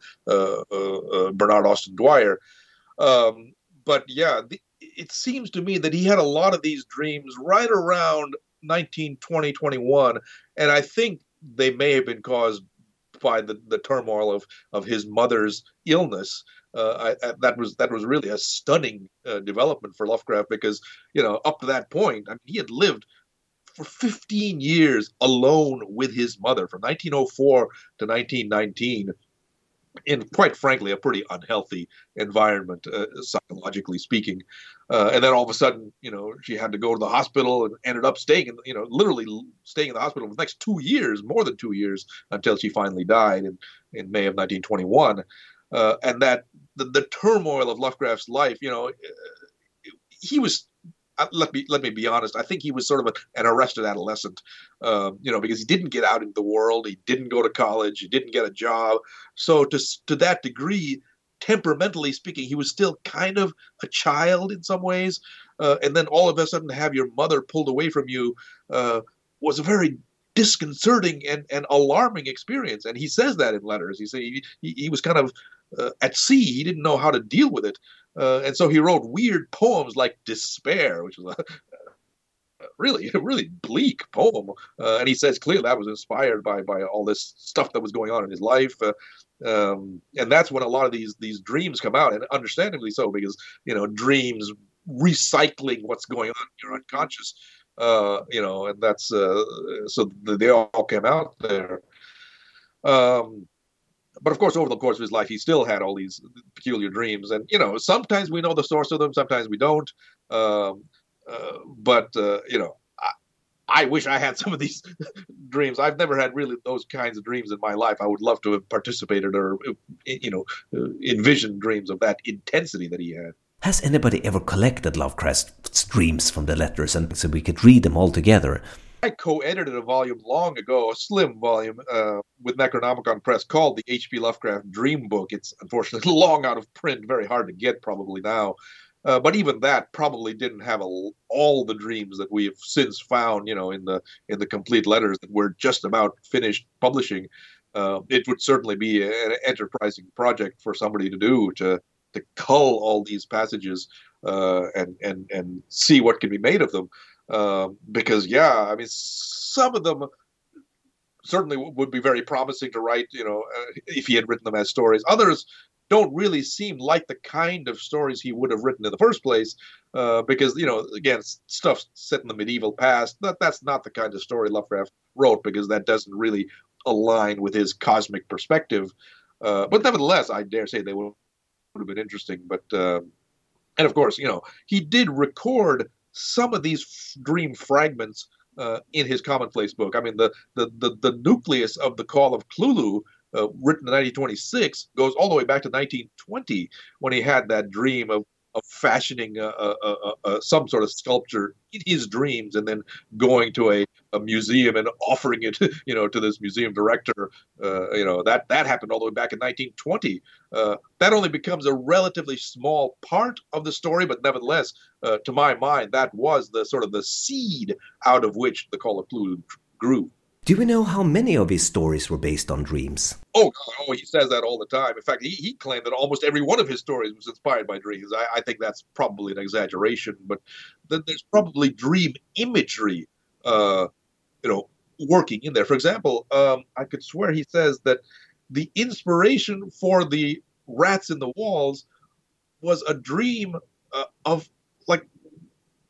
Bernard Austin Dwyer. Um, but yeah, the, it seems to me that he had a lot of these dreams right around 19, 20, 21. And I think they may have been caused by the, the turmoil of, of his mother's illness. uh, I, I, that was that was really a stunning uh, development for Lovecraft because you know up to that point I mean, he had lived for 15 years alone with his mother from 1904 to 1919 in quite frankly a pretty unhealthy environment uh, psychologically speaking. Uh, and then all of a sudden you know she had to go to the hospital and ended up staying in you know literally staying in the hospital for the next two years more than two years until she finally died in, in may of 1921 uh, and that the, the turmoil of lovecraft's life you know uh, he was let me let me be honest. I think he was sort of a, an arrested adolescent, um, you know, because he didn't get out into the world. He didn't go to college. He didn't get a job. So to to that degree, temperamentally speaking, he was still kind of a child in some ways. Uh, and then all of a sudden, to have your mother pulled away from you uh, was a very disconcerting and, and alarming experience. And he says that in letters. He said he, he, he was kind of uh, at sea. He didn't know how to deal with it. Uh, and so he wrote weird poems like Despair, which was a, really, really bleak poem. Uh, and he says clearly that was inspired by by all this stuff that was going on in his life. Uh, um, and that's when a lot of these these dreams come out, and understandably so, because you know dreams recycling what's going on in your unconscious. Uh, you know, and that's uh, so they all came out there. Um, but of course, over the course of his life, he still had all these peculiar dreams, and you know, sometimes we know the source of them, sometimes we don't. Um, uh, but uh, you know, I, I, wish I had some of these dreams. I've never had really those kinds of dreams in my life. I would love to have participated or you know, envisioned dreams of that intensity that he had. Has anybody ever collected Lovecraft's dreams from the letters, and so we could read them all together? I co-edited a volume long ago, a slim volume, uh, with Necronomicon Press called the H.P. Lovecraft Dream Book. It's unfortunately long out of print, very hard to get probably now. Uh, but even that probably didn't have a, all the dreams that we have since found, you know, in the in the complete letters that we're just about finished publishing. Uh, it would certainly be an enterprising project for somebody to do to to cull all these passages uh, and and and see what can be made of them. Um, because yeah, I mean, some of them certainly would be very promising to write. You know, uh, if he had written them as stories. Others don't really seem like the kind of stories he would have written in the first place, uh, because you know, again, stuff set in the medieval past. That that's not the kind of story Lovecraft wrote because that doesn't really align with his cosmic perspective. Uh, but nevertheless, I dare say they would, would have been interesting. But uh, and of course, you know, he did record some of these dream fragments uh, in his commonplace book. I mean, the, the, the, the nucleus of the Call of Cthulhu, uh, written in 1926, goes all the way back to 1920 when he had that dream of of fashioning a, a, a, some sort of sculpture in his dreams and then going to a, museum and offering it you know to this museum director uh, you know that that happened all the way back in 1920 uh, that only becomes a relatively small part of the story but nevertheless uh, to my mind that was the sort of the seed out of which the call of Cthulhu grew do we know how many of his stories were based on dreams? Oh, oh, he says that all the time. In fact, he, he claimed that almost every one of his stories was inspired by dreams. I, I think that's probably an exaggeration, but th- there's probably dream imagery, uh, you know, working in there. For example, um, I could swear he says that the inspiration for the rats in the walls was a dream uh, of like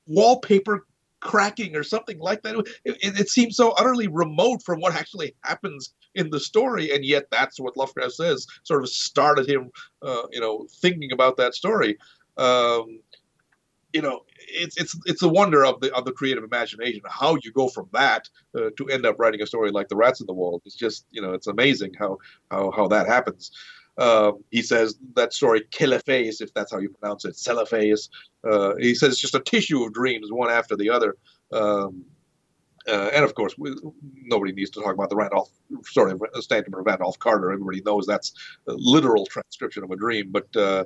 wallpaper cracking or something like that. It, it, it, seems so utterly remote from what actually happens in the story, and yet that's what Lovecraft says sort of started him, uh, you know, thinking about that story. Um, you know, it's it's it's a wonder of the of the creative imagination how you go from that uh, to end up writing a story like The Rats in the Wall. It's just you know, it's amazing how how how that happens. Um, he says that story, Kelephais, if that's how you pronounce it, Celephaïs. Uh, he says it's just a tissue of dreams, one after the other. Um, uh, and of course, we, nobody needs to talk about the Randolph story of Stanton or Randolph Carter. Everybody knows that's a literal transcription of a dream. But uh,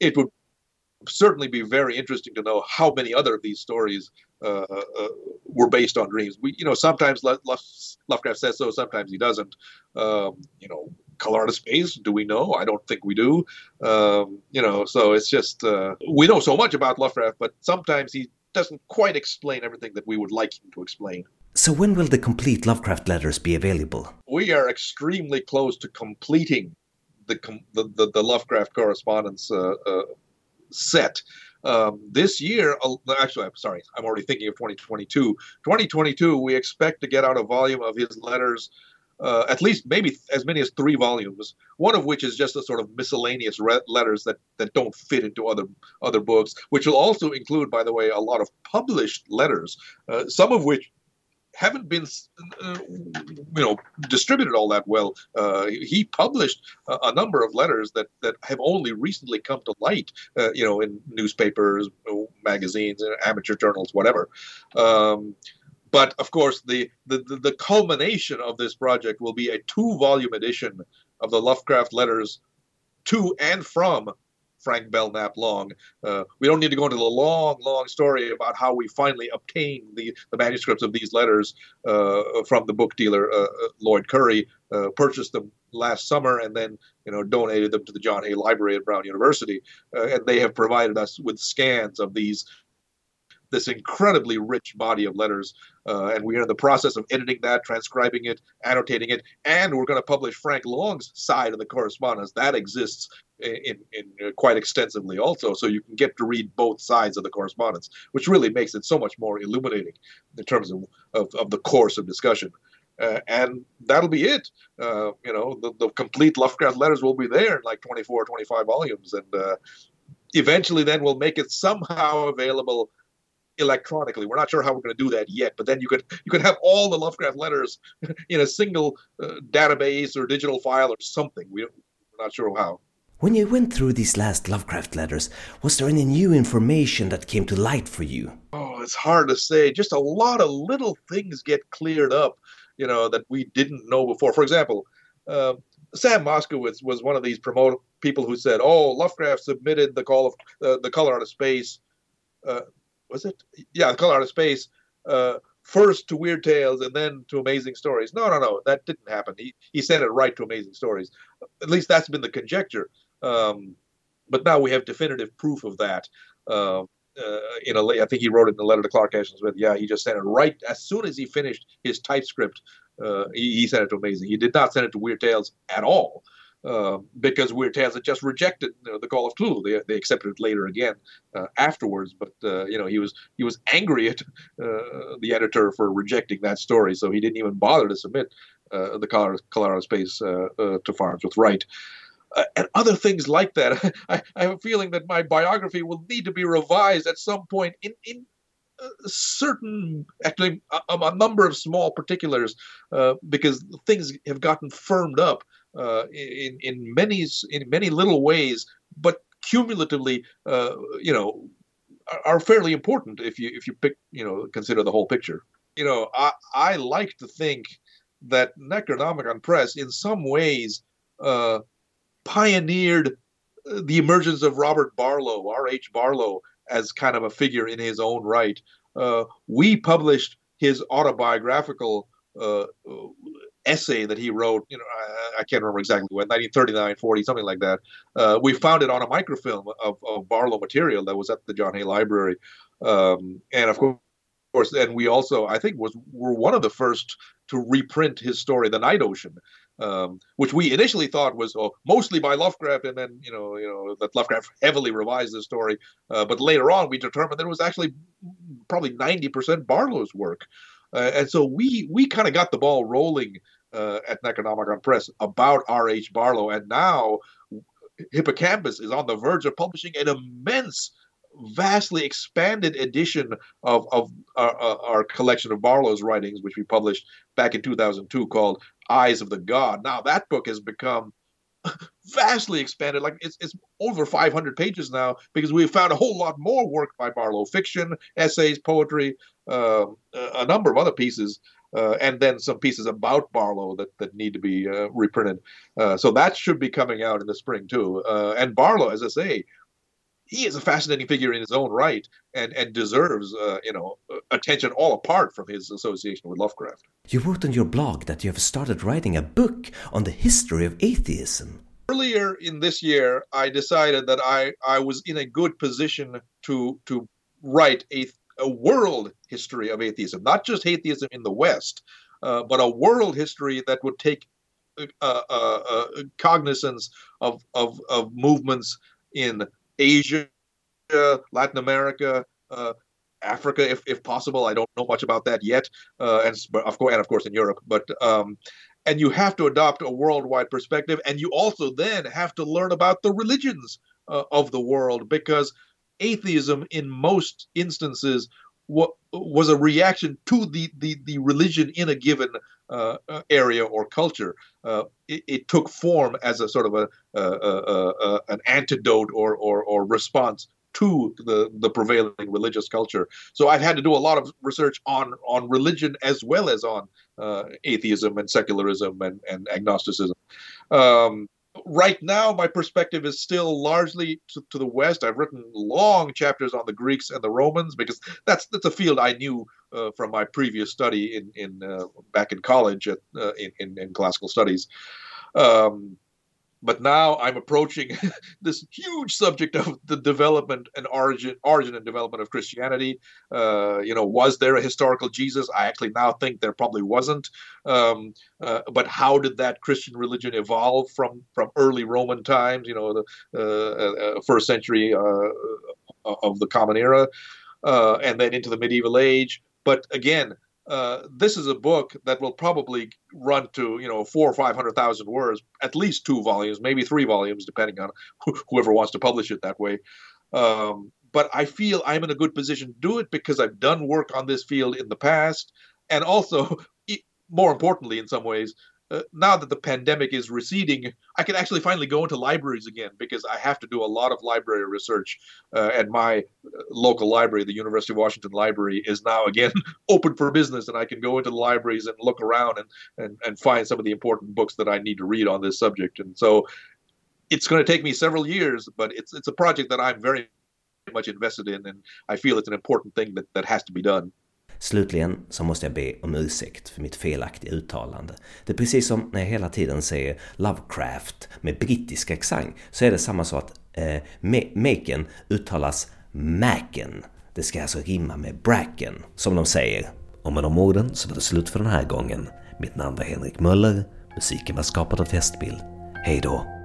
it would certainly be very interesting to know how many other of these stories uh, uh, were based on dreams. We, you know, sometimes Lovecraft says so, sometimes he doesn't. Um, you know, color out of space? Do we know? I don't think we do. Um, you know, so it's just uh, we know so much about Lovecraft, but sometimes he doesn't quite explain everything that we would like him to explain. So when will the complete Lovecraft letters be available? We are extremely close to completing the the, the, the Lovecraft correspondence uh, uh, set. Um, this year, actually, I'm sorry, I'm already thinking of 2022. 2022, we expect to get out a volume of his letters, uh, at least maybe as many as three volumes. One of which is just a sort of miscellaneous re- letters that that don't fit into other other books, which will also include, by the way, a lot of published letters, uh, some of which haven't been uh, you know distributed all that well. Uh, he published a, a, number of letters that that have only recently come to light, uh, you know, in newspapers, magazines, amateur journals, whatever. Um, but of course, the, the the culmination of this project will be a two-volume edition of the Lovecraft letters to and from Frank Belknap Long. Uh, we don't need to go into the long, long story about how we finally obtained the, the manuscripts of these letters uh, from the book dealer uh, uh Lloyd Currey, uh, purchased them last summer and then you know donated them to the John Hay Library at Brown University, uh, and they have provided us with scans of these this incredibly rich body of letters. Uh, and we are in the process of editing that, transcribing it, annotating it, and we're going to publish Frank Long's side of the correspondence. That exists in, in, uh, quite extensively also, so you can get to read both sides of the correspondence, which really makes it so much more illuminating in terms of, of, of the course of discussion. Uh, and that'll be it. Uh, you know, the, the complete Lovecraft letters will be there in like 24, 25 volumes. And uh, eventually then we'll make it somehow available electronically. We're not sure how we're going to do that yet, but then you could you could have all the Lovecraft letters in a single uh, database or digital file or something. We, we're not sure how. When you went through these last Lovecraft letters, was there any new information that came to light for you? Oh, it's hard to say. Just a lot of little things get cleared up, you know, that we didn't know before. For example, uh, Sam Moskowitz was one of these promote people who said, "Oh, Lovecraft submitted the call of uh, the color out of space uh, was it? Yeah, color out of space. Uh, first to Weird Tales and then to Amazing Stories. No, no, no, that didn't happen. He he sent it right to Amazing Stories. At least that's been the conjecture. Um, but now we have definitive proof of that. Uh, uh, in a, I think he wrote it in the letter to Clark Ashton Smith. Yeah, he just sent it right as soon as he finished his typescript. Uh, he, he, sent it to Amazing. He did not send it to Weird Tales at all. Uh, because Weird Tales had just rejected you know, the Call of Cthulhu. They, they accepted it later again uh, afterwards, but uh, you know he was he was angry at uh, the editor for rejecting that story, so he didn't even bother to submit uh, the Color, Colorado Space to Farnsworth Wright. and other things like that. I, I, have a feeling that my biography will need to be revised at some point in, in certain, actually, a, a, number of small particulars, because things have gotten firmed up uh, in in many in many little ways, but cumulatively, uh, you know, are fairly important if you if you pick you know consider the whole picture. You know, I I like to think that Necronomicon Press, in some ways, uh, pioneered the emergence of Robert Barlow, R.H. Barlow, as kind of a figure in his own right. Uh, we published his autobiographical uh, essay that he wrote, you know, I, I, can't remember exactly when, 1939, 40, something like that. Uh, we found it on a microfilm of, of, Barlow material that was at the John Hay Library. Um, and of course, and we also, I think, was were one of the first to reprint his story, The Night Ocean, um, which we initially thought was oh, mostly by Lovecraft, and then you know, you know that Lovecraft heavily revised the story. Uh, but later on, we determined that it was actually probably 90% Barlow's work. Uh, and so we we kind of got the ball rolling uh, at Necronomicon Press about R.H. Barlow, and now Hippocampus is on the verge of publishing an immense, vastly expanded edition of, of our, uh, our, collection of Barlow's writings, which we published back in 2002 called Eyes of the God. Now, that book has become vastly expanded. Like it's, it's over 500 pages now because we've found a whole lot more work by Barlow fiction, essays, poetry, uh, a number of other pieces. Uh, and then some pieces about Barlow that, that need to be uh, reprinted. Uh, so that should be coming out in the spring too. Uh, and Barlow, as I say, he is a fascinating figure in his own right and, and deserves, uh, you know, attention all apart from his association with Lovecraft. You wrote on your blog that you have started writing a book on the history of atheism. Earlier in this year, I decided that I, I was in a good position to to write a, a world history of atheism, not just atheism in the West, uh, but a world history that would take uh, uh, uh, cognizance of, of, of movements in Asia, Latin America, uh, Africa, if, if possible. I don't know much about that yet, and of course, and of course in Europe. But um, and you have to adopt a worldwide perspective, and you also then have to learn about the religions of the world because atheism, in most instances, was a reaction to the, the, the religion in a given uh, uh, area or culture. Uh, it, it, took form as a sort of a, an antidote or, or, or response to the, the prevailing religious culture. So I've had to do a lot of research on on religion as well as on uh, atheism and secularism and, and agnosticism. Um, right now, my perspective is still largely to, to, the West. I've written long chapters on the Greeks and the Romans because that's that's a field I knew uh, from my previous study in in uh, back in college at, uh, in, in, in classical studies. Um, but now I'm approaching this huge subject of the development and origin, origin and development of Christianity. Uh, you know, was there a historical Jesus? I actually now think there probably wasn't. Um, uh, but how did that Christian religion evolve from from early Roman times? You know, the uh, uh first century uh, of the Common Era, uh, and then into the medieval age. But again, uh, this is a book that will probably run to you know four or five hundred thousand words, at least two volumes, maybe three volumes, depending on wh- whoever wants to publish it that way. Um, but I feel I'm in a good position to do it because I've done work on this field in the past, and also, more importantly, in some ways, uh, now that the pandemic is receding, I can actually finally go into libraries again because I have to do a lot of library research. Uh, and my uh, local library, the University of Washington Library, is now again open for business, and I can go into the libraries and look around and, and, and find some of the important books that I need to read on this subject. And so it's going to take me several years, but it's it's a project that I'm very much invested in, and I feel it's an important thing that, that has to be done. Slutligen så måste jag be om ursäkt för mitt felaktiga uttalande. Det är precis som när jag hela tiden säger Lovecraft med brittisk accent så är det samma sak att eh, maken uttalas Macken. Det ska alltså rimma med Bracken, som de säger. Och med de orden så var det slut för den här gången. Mitt namn var Henrik Möller, musiken var skapad av Testbild. Hej då!